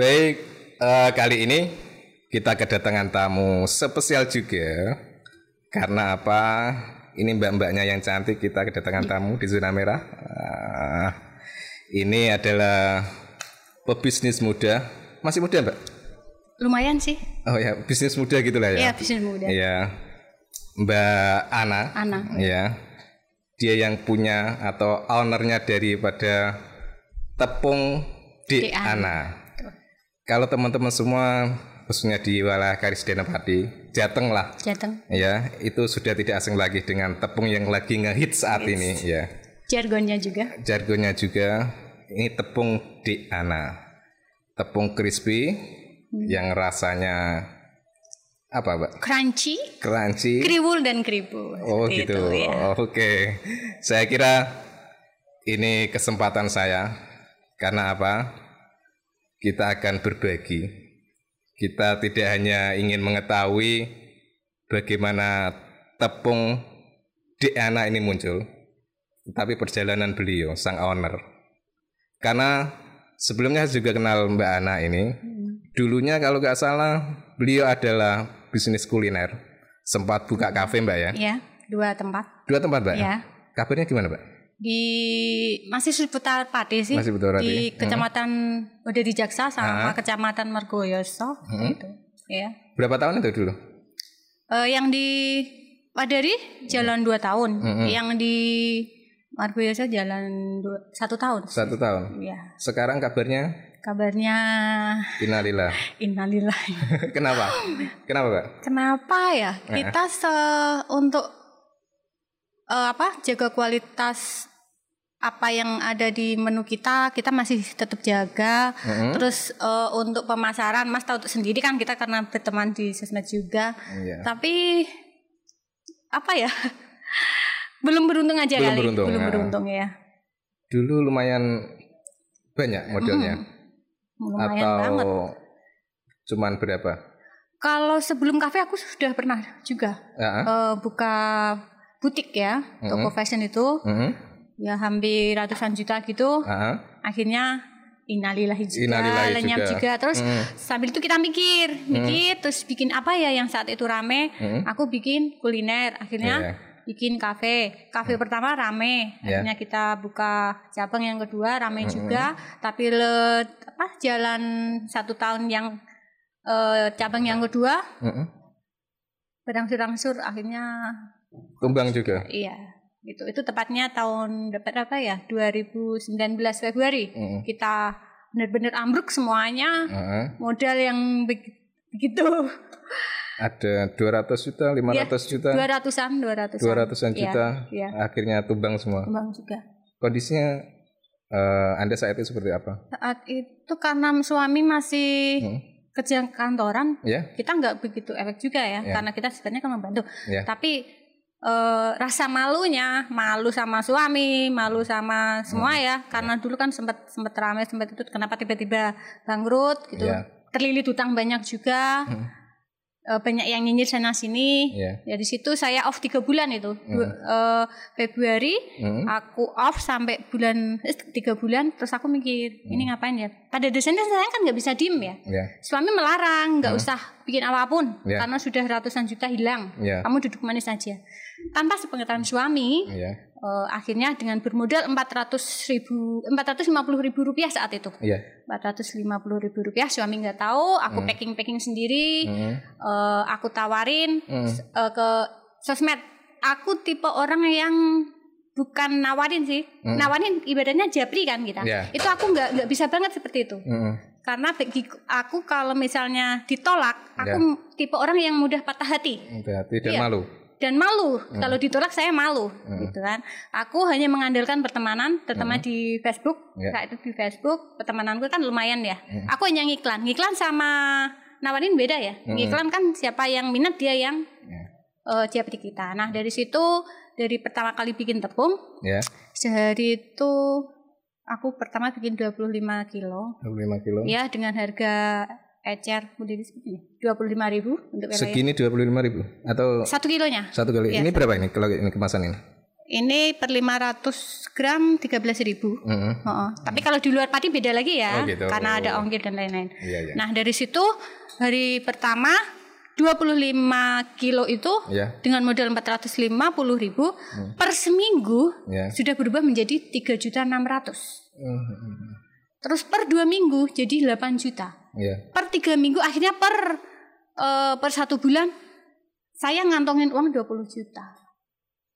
Baik, eh, kali ini kita kedatangan tamu spesial juga. Karena apa? Ini mbak-mbaknya yang cantik kita kedatangan tamu di zona merah. Ah, ini adalah pebisnis muda. Masih muda, Mbak? Lumayan sih. Oh ya, bisnis muda gitu lah ya. Iya, bisnis muda. Iya. Mbak Ana. Ana. Ya. Dia yang punya atau ownernya daripada tepung Di Ana. Kalau teman-teman semua khususnya di wilayah Karis Denapati, Jateng lah. Jateng. Ya, itu sudah tidak asing lagi dengan tepung yang lagi ngehit saat ini ya. Jargonnya juga. Jargonnya juga ini tepung di Ana. Tepung crispy yang rasanya apa, Mbak? Crunchy, Crunchy. kriwul dan kribu. Oh gitu. itu, ya. Oke. Saya kira ini kesempatan saya karena apa? Kita akan berbagi. Kita tidak hanya ingin mengetahui bagaimana tepung Diana ini muncul, tapi perjalanan beliau sang owner. Karena sebelumnya saya juga kenal Mbak Ana ini. Dulunya kalau nggak salah beliau adalah bisnis kuliner. Sempat buka kafe Mbak ya. Ya, dua tempat. Dua tempat, Mbak? Ya. Kabarnya gimana, Mbak? Di masih seputar Pati sih. Masih seputar Pati. Di Hmm. Kecamatan udah di Jaksa sama Kecamatan Margoyoso Hmm. gitu. Ya. Berapa tahun itu dulu? Eh, yang di Padari jalan dua tahun, Hmm. yang di Margoyoso jalan dua, satu tahun. Satu tahun. Ya, Sekarang kabarnya kabarnya innalillah. innalillah. Kenapa? Kenapa, Mbak? Kenapa ya kita se untuk eh, apa jaga kualitas apa yang ada di menu kita kita masih tetap jaga. Mm-mm. Terus eh, untuk pemasaran Mas tahu sendiri kan kita karena berteman di sosmed juga. Iya. Tapi apa ya? Belum beruntung aja Belum kali. beruntung, Belum ya. beruntung ya. Dulu lumayan banyak modelnya Lumayan atau banget. cuman berapa? Kalau sebelum kafe aku sudah pernah juga Ya. eh, buka butik ya, toko fashion itu. Mhm. Ya hampir ratusan juta gitu Ah, akhirnya innalillahi juga Innalillahi lenyap juga. juga, terus Hmm. sambil itu kita mikir mikir terus bikin apa ya yang saat itu rame Hmm. aku bikin kuliner akhirnya Iya. bikin kafe kafe pertama rame Iya. akhirnya kita buka cabang yang kedua rame juga tapi le apa jalan satu tahun yang eh, cabang yang kedua Mhm. berangsur-angsur akhirnya Tumbang juga. Iya, itu itu tepatnya tahun berapa ya? 2019 Februari. Mhm. Kita benar-benar ambruk semuanya. Heeh. Modal yang beg- begitu Ada 200 juta, 500 juta, 200-an, 200-an. 200-an Iya, juta. Iya, Akhirnya tumbang semua. kembang juga. Kondisinya eh, Anda saat itu seperti apa? Saat itu karena suami masih Hmm. kerja kantoran, Ya? kita nggak begitu efek juga ya, Iya. karena kita sebenarnya kan membantu. Ya. Tapi eh, rasa malunya, malu sama suami, malu sama semua Hmm. ya, karena dulu kan sempat sempat ramai, sempat itu kenapa tiba-tiba bangkrut gitu, Iya. terlilit utang banyak juga, Hmm. Eh, banyak yang nyinyir sana sini. Ya. Ya di situ saya off tiga bulan itu, Du- eh, Februari Mhm. aku off sampai bulan eh, tiga bulan, terus aku mikir Hmm. ini ngapain ya? Pada dasarnya saya kan nggak bisa diem ya Ya. suami melarang nggak usah bikin apa pun Ya. karena sudah ratusan juta hilang Ya. kamu duduk manis saja tanpa sepengetahuan suami Ya. eh, akhirnya dengan bermodal 400 ribu 450 ribu rupiah saat itu Ya. 450 ribu rupiah suami nggak tahu aku packing packing sendiri Mhm. eh, aku tawarin Mhm. eh, ke sosmed aku tipe orang yang bukan nawarin sih nawarin ibaratnya japri kan kita Ya. itu aku nggak nggak bisa banget seperti itu Mhm. karena bagi aku kalau misalnya ditolak aku Ya. tipe orang yang mudah patah hati Hati dan Iya. malu. Dan malu Hmm. kalau ditolak saya malu gitu kan aku hanya mengandalkan pertemanan terutama di Facebook Hmm. Ya. saat itu di Facebook pertemananku kan lumayan ya Hmm. aku hanya ngiklan ngiklan sama nawarin beda ya ngiklan kan siapa yang minat dia yang Ya. eh, japri kita nah dari situ dari pertama kali bikin tepung Ya. sehari itu aku pertama bikin 25 kilo 25 kilo. Ya dengan harga ecer berdiri segini dua puluh lima ribu untuk lele. Segini 25 ribu atau Satu kilonya. satu kali. Iya. Ini berapa ini kalau ini kemasan ini? Ini per 500 gram 13.000 ribu. Mm-mm. Oh, Tapi kalau di luar Pati beda lagi ya, Oh, gitu. karena ada ongkir dan lain-lain. Iya, iya. Nah dari situ hari pertama 25 kilo itu Ya. dengan modal 450 ribu per seminggu Hmm. Ya. sudah berubah menjadi 3 juta 600. Mm-mm. Terus per dua minggu jadi 8 juta. Ya. Per tiga minggu akhirnya per eh, per satu bulan saya ngantongin uang 20 juta.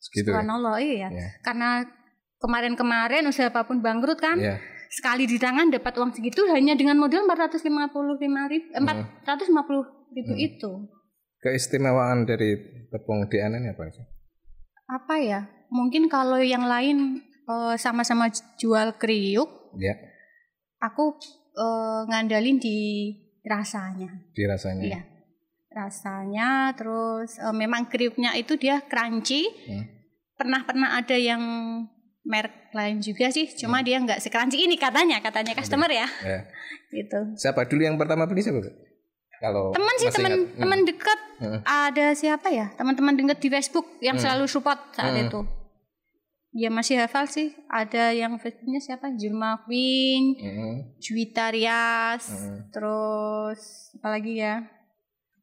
Segitu. ya? Subhanallah iya. Ya. Karena kemarin-kemarin usaha apa pun bangkrut kan. Ya. Sekali di tangan dapat uang segitu hanya dengan modal 455 ribu, Hmm. 450 ribu itu. Keistimewaan dari tepung DNA ini apa sih? Apa ya? Mungkin kalau yang lain eh, sama-sama jual kriuk, Ya, aku eh, ngandalin di rasanya. dirasanya. Iya. Rasanya terus eh, memang kriuknya itu dia crunchy. Hmm. Pernah pernah ada yang merek lain juga sih, cuma Hmm. dia nggak secrunchy ini katanya, katanya customer ya. Ya. Gitu. Siapa dulu yang pertama beli siapa? Kalau Teman sih teman. Hmm. teman dekat Hmm. ada siapa ya? Teman-teman dekat di Facebook yang Hmm. selalu support saat Hmm. itu. Ya masih hafal sih. Ada yang Facebooknya siapa? Julma Queen, Mm-mm. Juwita Rias, Hmm. terus apa lagi ya?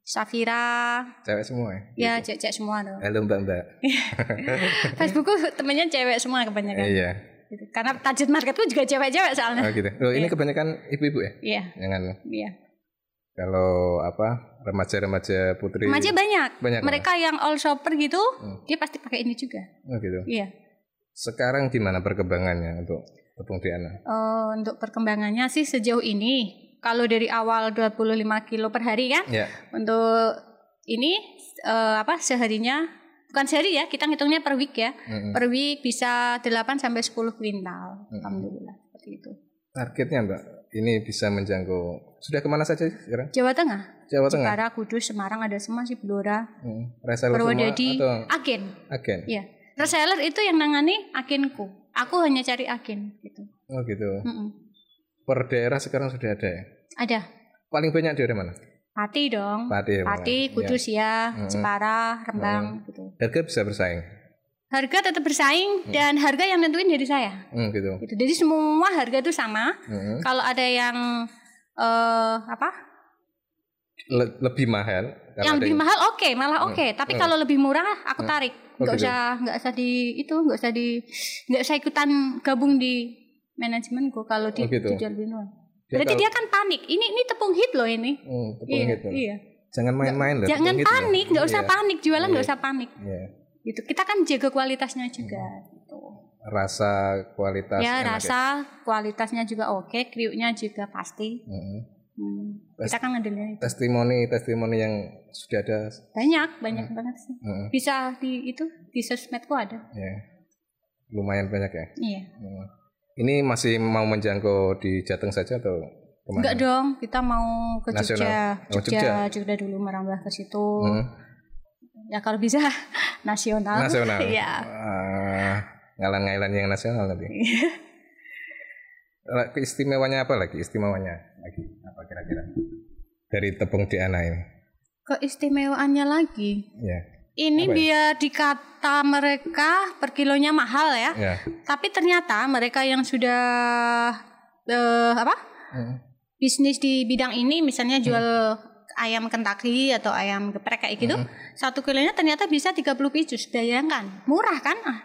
Safira, Cewek semua ya? ya cek-cek semua tuh. Halo mbak mbak. Facebookku temennya cewek semua kebanyakan. Iya. Gitu. Karena target marketku juga cewek-cewek soalnya. Oh gitu. Oh ini Iya. kebanyakan ibu-ibu ya? Iya, Jangan iya. kalau apa remaja-remaja putri. Remaja banyak. Banyak, Mereka yang all shopper gitu, Hmm. dia pasti pakai ini juga. Oh gitu. Iya. Sekarang gimana perkembangannya untuk tepung DNA? Eh, untuk perkembangannya sih sejauh ini kalau dari awal 25 kilo per hari kan Ya. untuk ini eh, apa seharinya bukan sehari ya kita ngitungnya per week ya Mm-mm. per week bisa 8 sampai 10 kuintal Mm-mm. alhamdulillah seperti itu Targetnya mbak, ini bisa menjangkau. Sudah ke mana saja sekarang? Jawa Tengah Jawa Tengah. Jepara Kudus Semarang ada semua sih Blora Hmm. Reseller semua atau agen agen? iya reseller itu yang nangani agenku aku hanya cari agen gitu Oh gitu. Mm-mm. Per daerah sekarang sudah ada ya? ada Paling banyak daerah mana? Pati dong Pati. ya, Pati Bang? Kudus ya Mm-mm. Jepara Rembang gitu Ya. Harga bisa bersaing. harga tetap bersaing dan harga yang nentuin dari saya Hmm, gitu. gitu. Jadi semua harga itu sama. Hmm. Kalau ada yang eh apa? Le- lebih mahal. yang lebih mahal oke, malah Hmm. oke. Tapi Hmm. kalau lebih murah aku Hmm. Oh, Nggak gitu. usah nggak usah di itu, nggak usah di nggak usah ikutan gabung di manajemenku kalau di Oh, gitu. Dia Berarti kalau- dia kan panik. Ini ini tepung hit loh ini. Hmm, tepung iya, gitu. iya. Jangan main-main loh. Jangan loh. panik, nggak usah Iya. panik. Jualan nggak Iya. usah panik. Iya. Gitu. Kita kan jaga kualitasnya juga. Gitu. Rasa kualitas. Ya enak rasa kualitasnya juga oke, kriuknya juga pasti. Hmm. Hmm. Tes- Kita kan ngandelin. Testimoni testimoni yang sudah ada. Banyak, banyak banget sih. Hmm. Bisa di itu di sosmedku ada. Ya. Lumayan banyak ya. Iya. Hmm. Ini masih mau menjangkau di Jateng saja atau ke mana? Enggak dong, kita mau ke Jogja. Nasional. Oh, Jogja, Jogja dulu merambah ke situ. Hmm. Ya kalau bisa nasional. Nasional. Iya. Ah, ngalan-ngalan yang nasional nanti. Keistimewanya apa lagi? Istimewanya lagi apa kira-kira? Dari tepung Diana ini. Keistimewaannya lagi. Ya. Ini Apa ya? biar dikata mereka per kilonya mahal ya. Ya. Tapi ternyata mereka yang sudah eh, apa? Hmm. bisnis di bidang ini misalnya jual ayam Kentucky atau ayam geprek kayak gitu Hmm. satu kilonya ternyata bisa 30 pieces bayangkan murah kan ah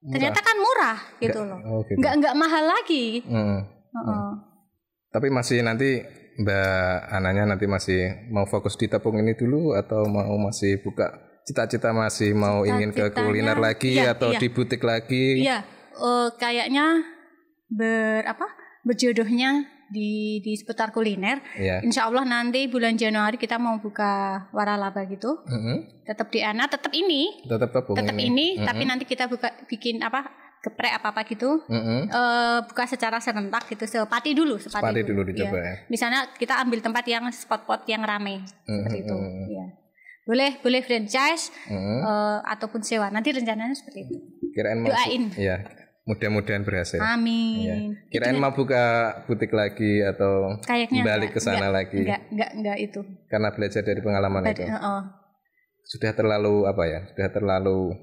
ternyata kan murah gitu loh Oh, gitu. nggak nggak mahal lagi Hmm. Heeh. Tapi masih nanti Mbak Ananya nanti masih mau fokus di tepung ini dulu atau mau masih buka cita-cita masih mau ingin ke kuliner lagi iya, atau iya. di butik lagi? iya eh, kayaknya ber apa berjodohnya di di seputar kuliner Iya. Insya Allah nanti bulan Januari kita mau buka waralaba gitu Mhm. tetap di Ana tetap ini Tetap tetap ini. ini Mhm. tapi nanti kita buka bikin apa geprek apa apa gitu Mhm. eh buka secara serentak gitu sepati dulu sepati, Sepati dulu dicoba Iya. ya. misalnya kita ambil tempat yang spot-spot yang rame seperti Mhm, itu mhm. Iya. boleh boleh franchise Mhm. eh, ataupun sewa nanti rencananya seperti itu Kirain doain. Iya. Mudah-mudahan berhasil. amin Iya. Kirain mau buka butik lagi atau kayaknya balik ke sana lagi enggak enggak enggak itu karena belajar dari pengalaman Bad- itu. heeh. Sudah terlalu apa ya? Sudah terlalu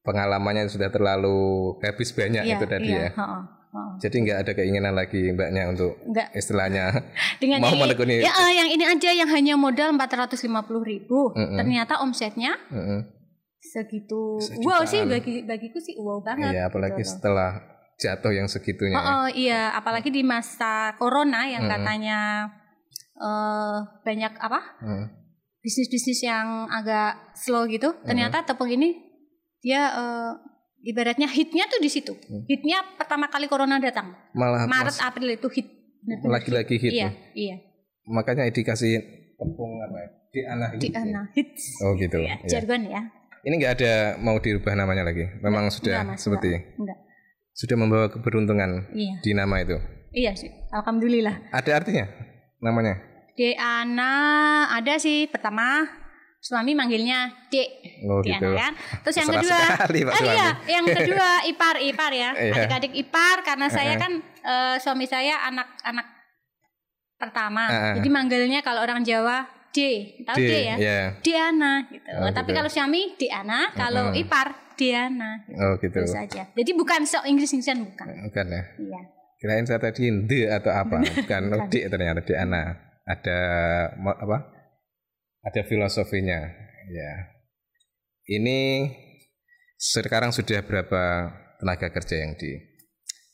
pengalamannya sudah terlalu habis banyak Iya, itu tadi iya, ya. heeh, heeh. Jadi nggak ada keinginan lagi mbaknya untuk Enggak. istilahnya Dengan mau menekuni. ya, eh, yang ini aja yang hanya modal 450 ribu, Mm-mm. ternyata omsetnya Mm-mm. Segitu. Sejutaan. Wow sih bagi bagiku sih wow banget. Iya, apalagi gitu setelah jatuh yang segitunya. Oh, oh, iya, apalagi di masa corona yang Mm-mm. katanya eh banyak apa Mm. bisnis-bisnis yang agak slow gitu. Hmm. Ternyata tepung ini dia eh, ibaratnya hitnya tuh di situ. Hmm. Hitnya pertama kali corona datang. Malah Maret mas- April itu hit. Lagi-lagi hit. Iya, nih. iya. Makanya dikasih tepung apa ya? Di anak Di hit. ya? ana hits. Oh gitu. Iya. jargon ya. Ini nggak ada mau dirubah namanya lagi. Memang Enggak, sudah enggak, Mas, seperti Enggak. sudah membawa keberuntungan Iya. di nama itu. Iya sih. Alhamdulillah. Ada artinya namanya? Di Ana ada sih pertama suami manggilnya Dek. Oh Di gitu. Kan. Terus yang kedua sekali, Pak suami. iya, yang kedua ipar ipar ya. Iya. Adik-adik ipar karena saya kan eh, suami saya anak-anak pertama. Jadi manggilnya kalau orang Jawa D. Tahu D, ya? Iya. Diana gitu. Oh, Tapi gitu. kalau suami Diana, kalau Mm-mm. ipar Diana. Gitu. Oh gitu. Itu saja. Jadi bukan sok Inggris-Inggrisan bukan. Bukan ya. Iya. Kirain saya tadi de atau apa? Bukan. Oh, Bukan. di ternyata di ana. Ada apa? Ada filosofinya. Ya. Ini sekarang sudah berapa tenaga kerja yang di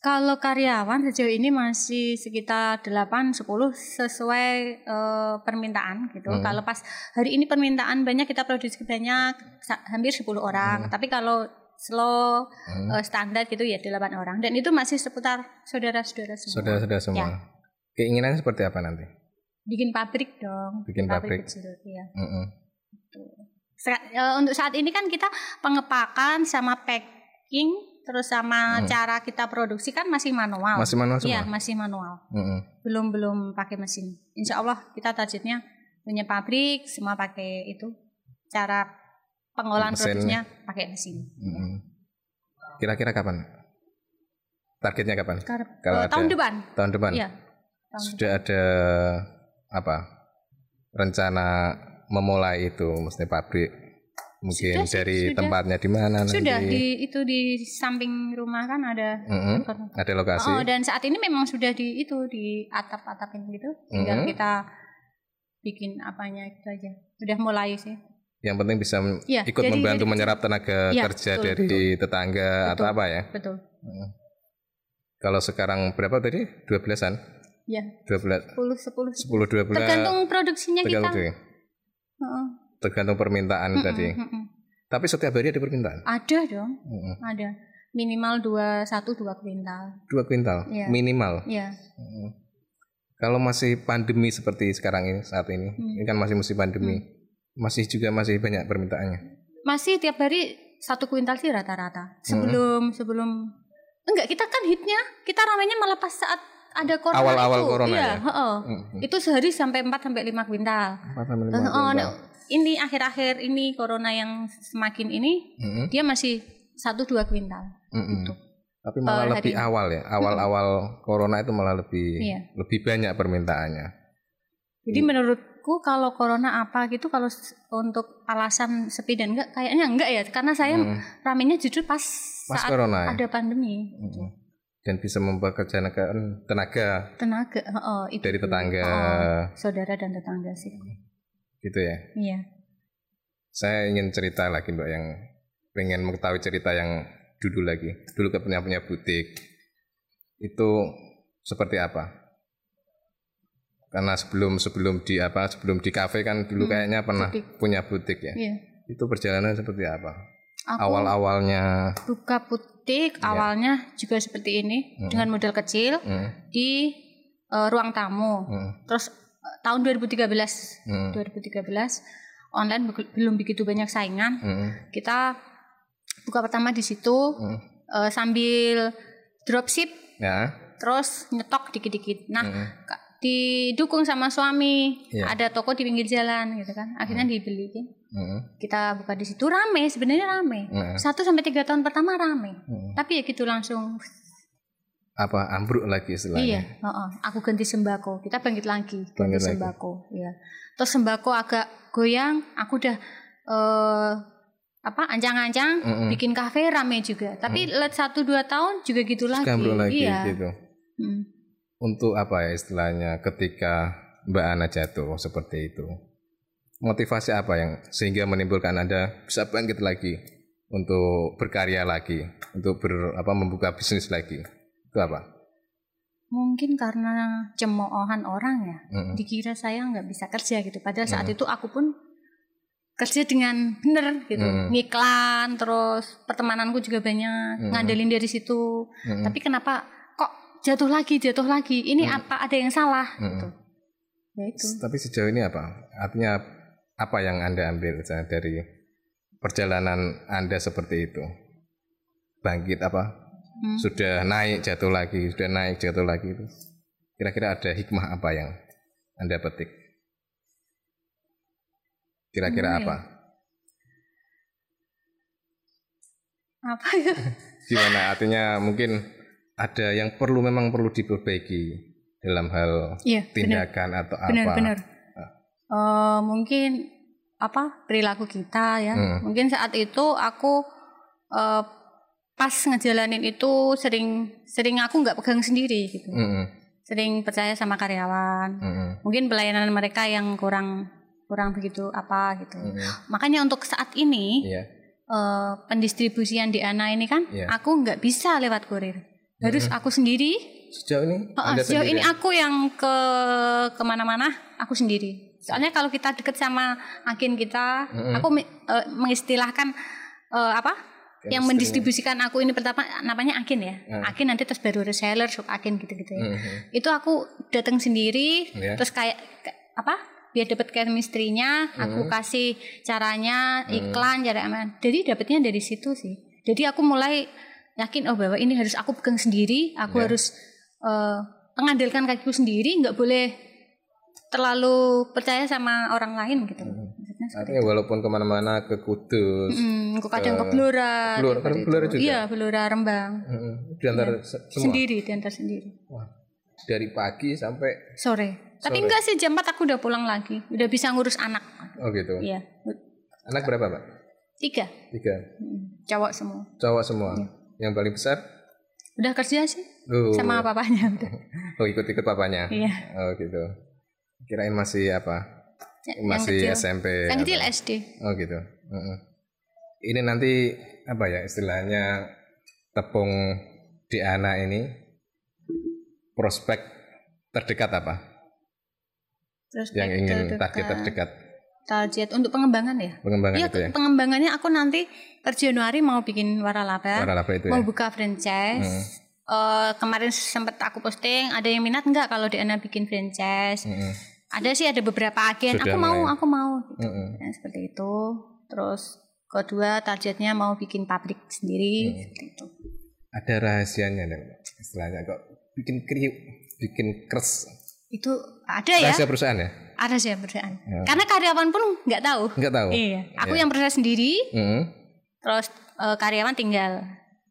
Kalau karyawan sejauh ini masih sekitar 8 10 sesuai eh, permintaan gitu. Hmm. Kalau pas hari ini permintaan banyak kita produksi banyak hampir 10 orang. Tapi kalau slow Hmm. eh, standar gitu ya 8 orang dan itu masih seputar saudara-saudara semua. saudara-saudara semua? Ya. Keinginannya seperti apa nanti? Bikin pabrik dong. Bikin pabrik. kecil. Mm-mm. Sa- eh, untuk saat ini kan kita pengepakan sama packing terus sama Hmm. cara kita produksi kan masih manual. Masih manual Iya, semua? masih manual. Mm-mm. belum belum pakai mesin. Insya Allah kita targetnya punya pabrik semua pakai itu cara pengolahan Mesin. produksinya pakai mesin. Mm-mm. Kira-kira kapan? Targetnya kapan? Kar- Kalau eh, ada- tahun depan. Tahun depan? Iya. Tahun Sudah ada apa? Rencana memulai itu mesti pabrik. Mungkin Sudah dari sudah. tempatnya di mana nanti? Sudah di itu di samping rumah kan ada. Mm-mm. Ada lokasi. Oh, dan saat ini memang sudah di itu di atap-atapin gitu. Tinggal Mhm. kita bikin apanya itu aja. Sudah mulai sih. Yang penting bisa Iya, ikut jadi- membantu jadi- menyerap tenaga Iya, kerja betul, dari tetangga atau Betul. apa ya? Betul. Kalau sekarang berapa tadi? 12-an? Ya, 12 10 10 10 12 tergantung produksinya kita. tergantung tuh. Tergantung permintaan Mm-mm, tadi. mm-mm. Tapi setiap hari ada permintaan. Ada dong. Mm-mm. Ada minimal dua satu dua kuintal. Dua kuintal Iya. minimal. Ya, Mm. Kalau masih pandemi seperti sekarang ini saat ini, Hmm. ini kan masih musim pandemi, masih juga masih banyak permintaannya. masih tiap hari satu kuintal sih rata-rata. Hmm. Sebelum sebelum enggak kita kan hitnya kita ramainya malah pas saat ada corona Awal-awal itu. corona iya, ya? heeh. Mm. Itu sehari sampai 4 sampai 5 kuintal. Empat sampai lima Oh, kuintal. nah, ini akhir-akhir ini corona yang semakin ini Mm-mm. dia masih satu dua kuintal. Mm-mm. Gitu. Tapi malah Per lebih hari. awal ya, awal-awal corona itu malah lebih Iya. lebih banyak permintaannya. Jadi Iya. menurutku kalau corona apa gitu kalau untuk alasan sepi dan enggak kayaknya enggak ya karena saya Mm. ramenya justru pas, Pas saat corona ya? ada pandemi. Mm-mm. Dan bisa mempekerjakan tenaga Tenaga, oh, itu dari tetangga Oh, saudara dan tetangga sih. Gitu ya. Iya. Saya ingin cerita lagi mbak yang pengen mengetahui cerita yang dulu lagi. Dulu ke punya punya butik itu seperti apa? Karena sebelum sebelum di apa sebelum di kafe kan dulu Hmm, kayaknya pernah butik. punya butik ya. Iya. Itu perjalanan seperti apa? Aku Awal-awalnya. buka butik Iya. awalnya juga seperti ini Hmm. dengan modal kecil Hmm, di eh, ruang tamu. hmm, Terus tahun 2013, hmm, 2013 online be- belum begitu banyak saingan. hmm, Kita buka pertama di situ hmm. eh, sambil dropship Ya. terus nyetok dikit-dikit. Nah, hmm, didukung sama suami, Iya. ada toko di pinggir jalan gitu kan. Akhirnya dibeli. hmm, Kita buka di situ rame, sebenarnya rame. hmm, Satu sampai tiga tahun pertama rame. hmm. Tapi ya gitu langsung Apa ambruk lagi istilahnya? Iya, heeh. aku ganti sembako. Kita bangkit lagi, ganti Bangkit lagi. sembako. Iya. Terus sembako agak goyang, aku udah eh apa ancang-ancang Mm-mm. bikin kafe rame juga. Tapi let satu dua tahun juga gitu lagi. Gambro lagi iya. gitu. Mm. Untuk apa ya istilahnya ketika Mbak Ana jatuh seperti itu? Motivasi apa yang sehingga menimbulkan Anda bisa bangkit lagi untuk berkarya lagi, untuk ber, apa membuka bisnis lagi? Itu apa? Mungkin karena cemoohan orang ya. Mm-mm. Dikira saya nggak bisa kerja gitu. Padahal saat Mm. itu aku pun kerja dengan bener gitu. Mm. Ngiklan terus pertemananku juga banyak Mm. ngandelin dari situ. Mm-mm. Tapi kenapa kok jatuh lagi, jatuh lagi? Ini Mm. apa ada yang salah Mm-mm. gitu. Ya itu. Tapi sejauh ini apa? Artinya apa yang Anda ambil dari perjalanan Anda seperti itu? Bangkit apa? Hmm. Sudah naik jatuh lagi, sudah naik jatuh lagi itu. Kira-kira ada hikmah apa yang Anda petik? Kira-kira Hmm, apa? Apa ya? Gimana? Artinya mungkin ada yang perlu memang perlu diperbaiki dalam hal benar. tindakan atau Benar, apa? benar. Eh, mungkin apa perilaku kita ya. Hmm. Mungkin saat itu aku eh, pas ngejalanin itu sering sering aku nggak pegang sendiri gitu. Mm-mm, Sering percaya sama karyawan. mm-mm, Mungkin pelayanan mereka yang kurang kurang begitu apa gitu. mm-mm. Makanya untuk saat ini Iya. eh, pendistribusian di ANA ini kan Iya. aku nggak bisa lewat kurir. Harus aku sendiri Sejauh ini Anda sejauh sendiri ini aku yang ke ke mana-mana aku sendiri. Soalnya kalau kita deket sama agen kita, Mm-mm. aku mi- eh, mengistilahkan eh, apa? Yang Chemistry-nya. mendistribusikan aku ini pertama namanya agen ya. Mm. Agen nanti terus baru reseller, sub agen gitu-gitu ya. Mhm. Itu aku datang sendiri, Iya. terus kayak apa? Biar dapat chemistry-nya, aku kasih caranya, iklan, cara aman. Jadi dapatnya dari situ sih. Jadi aku mulai yakin oh bahwa ini harus aku pegang sendiri, aku Iya. harus eh, mengandalkan kakiku sendiri, nggak boleh terlalu percaya sama orang lain gitu. Mm. Seperti Artinya walaupun ke mana-mana ke Kudus, Mm, aku kadang ke ke Blora, Blora, kan Blora juga? Iya, Blora Rembang. mm, diantar se- semua Sendiri, diantar sendiri. Wah, dari pagi sampai Sore. Tapi Sore. enggak sih jam 4 aku udah pulang lagi. Udah bisa ngurus anak. oh gitu. Iya. Anak berapa pak? Tiga. Tiga. Mm, Cowok semua. Cowok semua. Iya. Yang paling besar? Udah kerja sih Oh, sama papanya udah. oh ikut-ikut papanya. Iya. Oh gitu. Kirain masih apa? Yang Masih kecil. SMP. Yang kecil SD. Oh gitu. Ini nanti apa ya istilahnya tepung di anak ini prospek terdekat apa? Terus Yang ingin terdekat. target terdekat target untuk pengembangan ya? pengembangan Iya, itu ya? pengembangannya aku nanti per Januari mau bikin waralaba, Waralaba itu ya? mau buka franchise. Hmm. Eh, kemarin sempat aku posting, ada yang minat nggak kalau di Ana bikin franchise? Mm-mm. Ada sih ada beberapa agen. Sudah aku mau, mulai. aku mau. Gitu. Mm-mm. Ya, seperti itu. Terus kedua targetnya mau bikin pabrik sendiri. Hmm. Seperti itu. Ada rahasianya dong, istilahnya kok bikin kriuk, bikin keras. Itu ada ya? Rahasia perusahaan ya? Ada sih perusahaan. Ya. Karena karyawan pun nggak tahu. Enggak tahu. Iya. Aku Iya. yang proses sendiri. Mm-mm. terus eh, karyawan tinggal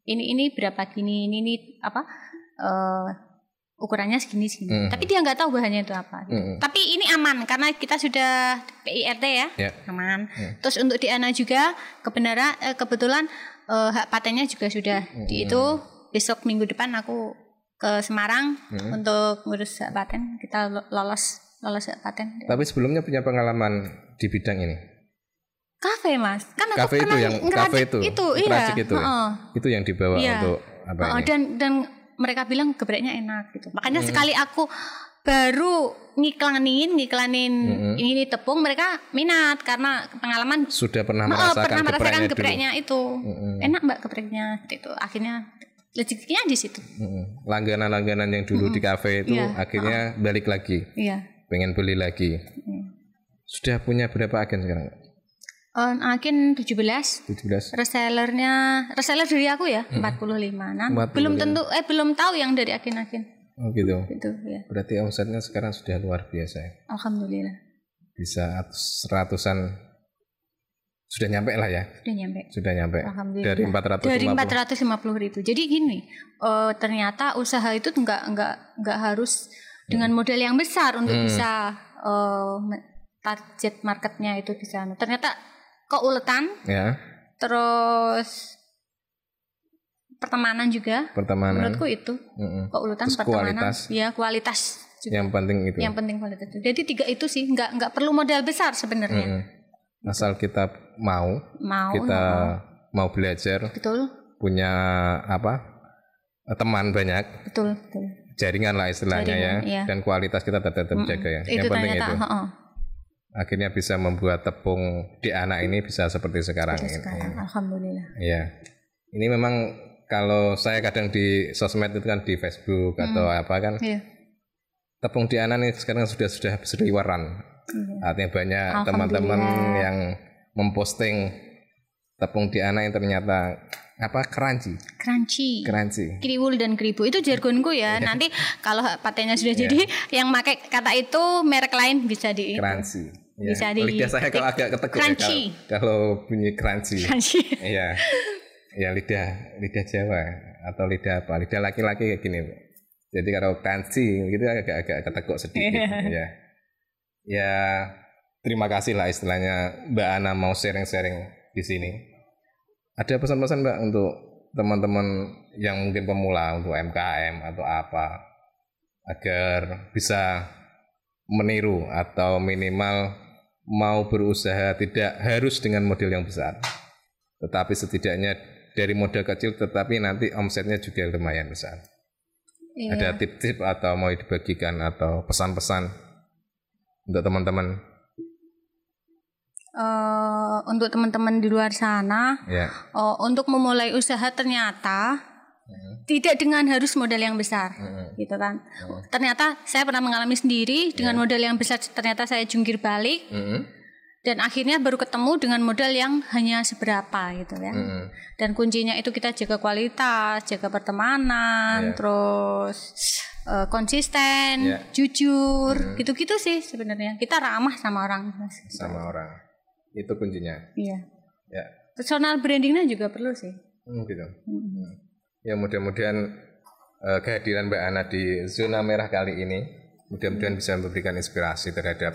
ini ini berapa gini ini ini apa eh, ukurannya segini segini Hmm. tapi dia nggak tahu bahannya itu apa gitu. Mm-mm. tapi ini aman karena kita sudah PIRT ya Ya. aman Hmm. terus untuk di ANA juga kebenaran eh, kebetulan eh, hak patennya juga sudah di itu besok minggu depan aku ke Semarang Hmm. untuk ngurus hak paten kita lo- lolos lolos hak paten Tapi sebelumnya punya pengalaman di bidang ini. kafe mas kan aku Kafe itu yang kafe itu, itu iya itu heeh. Itu yang dibawa Iya. untuk apa Oh, ini? dan dan mereka bilang gebreknya enak gitu. Makanya Hmm. sekali aku baru ngiklanin ngiklanin Hmm. ini tepung mereka minat karena pengalaman Sudah pernah Oh, merasakan pernah merasakan gepreknya dulu. gebreknya itu. Mm-mm. Enak Mbak gebreknya gitu. Akhirnya rezekinya di situ. Mm-mm. Langganan-langganan yang dulu di kafe itu Iya. akhirnya balik lagi, Iya. pengen beli lagi. Sudah punya berapa agen sekarang? On agen 17 17. resellernya reseller dari aku ya 45 nah, 45. belum tentu eh belum tahu yang dari agen-agen Oh gitu. gitu ya Berarti omsetnya sekarang sudah luar biasa ya. alhamdulillah Bisa atus- seratusan sudah nyampe lah ya. udah nyampe Sudah nyampe. Alhamdulillah. Dari 450. dari 450 ribu. Jadi gini, eh, ternyata usaha itu nggak nggak nggak harus dengan modal yang besar untuk Hmm. bisa eh, me- target marketnya itu bisa. Ternyata keuletan, Ya. Terus pertemanan juga. Pertemanan. Menurutku itu. Mm-mm. Keurutan Terus pertemanan. kualitas. Ya, kualitas juga. Yang penting itu. Yang penting kualitas. Jadi tiga itu sih nggak nggak perlu modal besar sebenarnya. Mm-mm. Asal kita mau, Mau kita oh, mau belajar, betul punya apa? Teman banyak, betul betul. jaringan lah istilahnya Jaringan, ya, iya. dan kualitas kita tetap tetap jaga ya. Itu Yang penting ternyata itu. heeh, Akhirnya bisa membuat tepung di anak ini bisa seperti sekarang seperti ini. sekarang. Alhamdulillah. Iya. Ini memang kalau saya kadang di sosmed itu kan di Facebook atau apa kan Iya. tepung di anak ini sekarang sudah sudah berseliweran. Iya. Artinya banyak teman-teman yang memposting tepung di anak yang ternyata apa crunchy, Crunchy. crunchy. Kriwul dan kribu itu jargonku ya. Nanti kalau patennya sudah Iya. jadi, yang pakai kata itu merek lain bisa di Crunchy. Ya. Bisa di- Lidah saya kalau agak ketekuk ya, kalau, kalau bunyi crunchy. crunchy. Iya. Ya lidah lidah Jawa atau lidah apa? Lidah laki-laki kayak gini. Jadi kalau crunchy gitu agak-agak ketekuk sedikit. ya. Ya terima kasih lah istilahnya Mbak Ana mau sharing-sharing di sini. Ada pesan-pesan Mbak untuk teman-teman yang mungkin pemula untuk MKM atau apa agar bisa meniru atau minimal mau berusaha tidak harus dengan model yang besar tetapi setidaknya dari modal kecil tetapi nanti omsetnya juga lumayan besar. Iya. Ada tip-tip atau mau dibagikan atau pesan-pesan untuk teman-teman Eh, untuk teman-teman di luar sana, ya. oh, untuk memulai usaha ternyata tidak dengan harus modal yang besar, Mm-mm. gitu kan. Ternyata saya pernah mengalami sendiri dengan modal yang besar, ternyata saya jungkir balik Mm-mm. dan akhirnya baru ketemu dengan modal yang hanya seberapa, gitu ya. Mm-mm. Dan kuncinya itu kita jaga kualitas, jaga pertemanan, terus eh, konsisten, Iya. jujur, gitu-gitu sih sebenarnya. Kita ramah sama orang, Mas. sama orang itu kuncinya Iya. ya Personal brandingnya juga perlu sih. Hmm, gitu Mm. Ya mudah-mudahan eh, kehadiran Mbak Ana di zona merah kali ini mudah-mudahan bisa memberikan inspirasi terhadap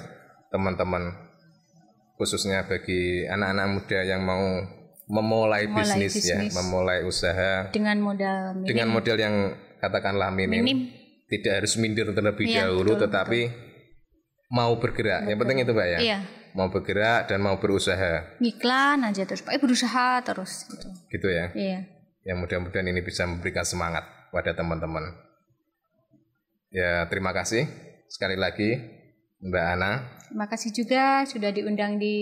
teman-teman khususnya bagi anak-anak muda yang mau memulai, Memulai bisnis, ya bisnis. memulai usaha Dengan modal minim. dengan model yang katakanlah minim, Minim. tidak harus minder terlebih Iya, dahulu betul, tetapi mau bergerak yang penting itu Mbak ya Iya. mau bergerak dan mau berusaha Iklan aja terus, pokoknya berusaha terus gitu. gitu ya Iya. Yang mudah-mudahan ini bisa memberikan semangat pada teman-teman. Ya, terima kasih sekali lagi Mbak Ana Terima kasih juga sudah diundang di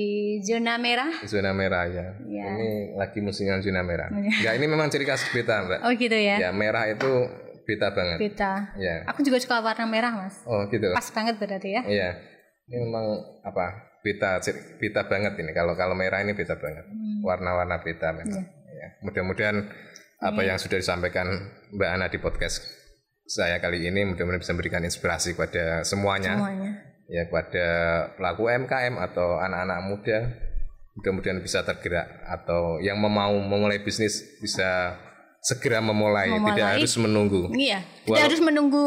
zona merah. di zona merah ya. Iya. Ini lagi musimnya zona merah. Ya, ini memang ciri khas beta, Mbak. Oh gitu ya. Ya, merah itu beta banget. Beta. Ya. Aku juga suka warna merah, Mas. Oh, gitu. Pas banget berarti ya. Iya. Ini memang apa? Beta ciri- beta banget ini. Kalau kalau merah ini beta banget. Hmm. Warna-warna beta memang. Ya. Mudah-mudahan apa Iya. yang sudah disampaikan Mbak Ana di podcast saya kali ini mudah-mudahan bisa memberikan inspirasi kepada semuanya. Semuanya. ya kepada pelaku MKM atau anak-anak muda mudah-mudahan bisa tergerak atau yang mau memulai bisnis bisa segera memulai, Memulai. tidak harus menunggu. Iya. Tidak Walau- harus menunggu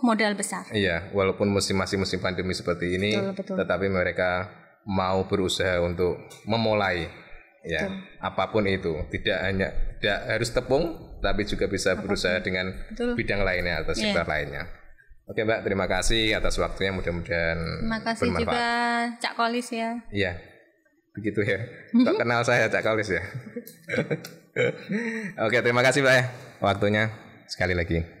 modal besar. Iya, walaupun musim masih musim pandemi seperti ini, Betul, betul. tetapi mereka mau berusaha untuk memulai ya apa pun itu, tidak hanya tidak harus tepung, tapi juga bisa berusaha dengan Betul. bidang lainnya atau sektor lainnya. Oke Mbak, terima kasih atas waktunya mudah-mudahan Terima kasih bermanfaat. juga Cak Kolis ya. Iya, begitu ya. Tak kenal saya Cak Kaulis ya. Oke, terima kasih Mbak ya waktunya sekali lagi.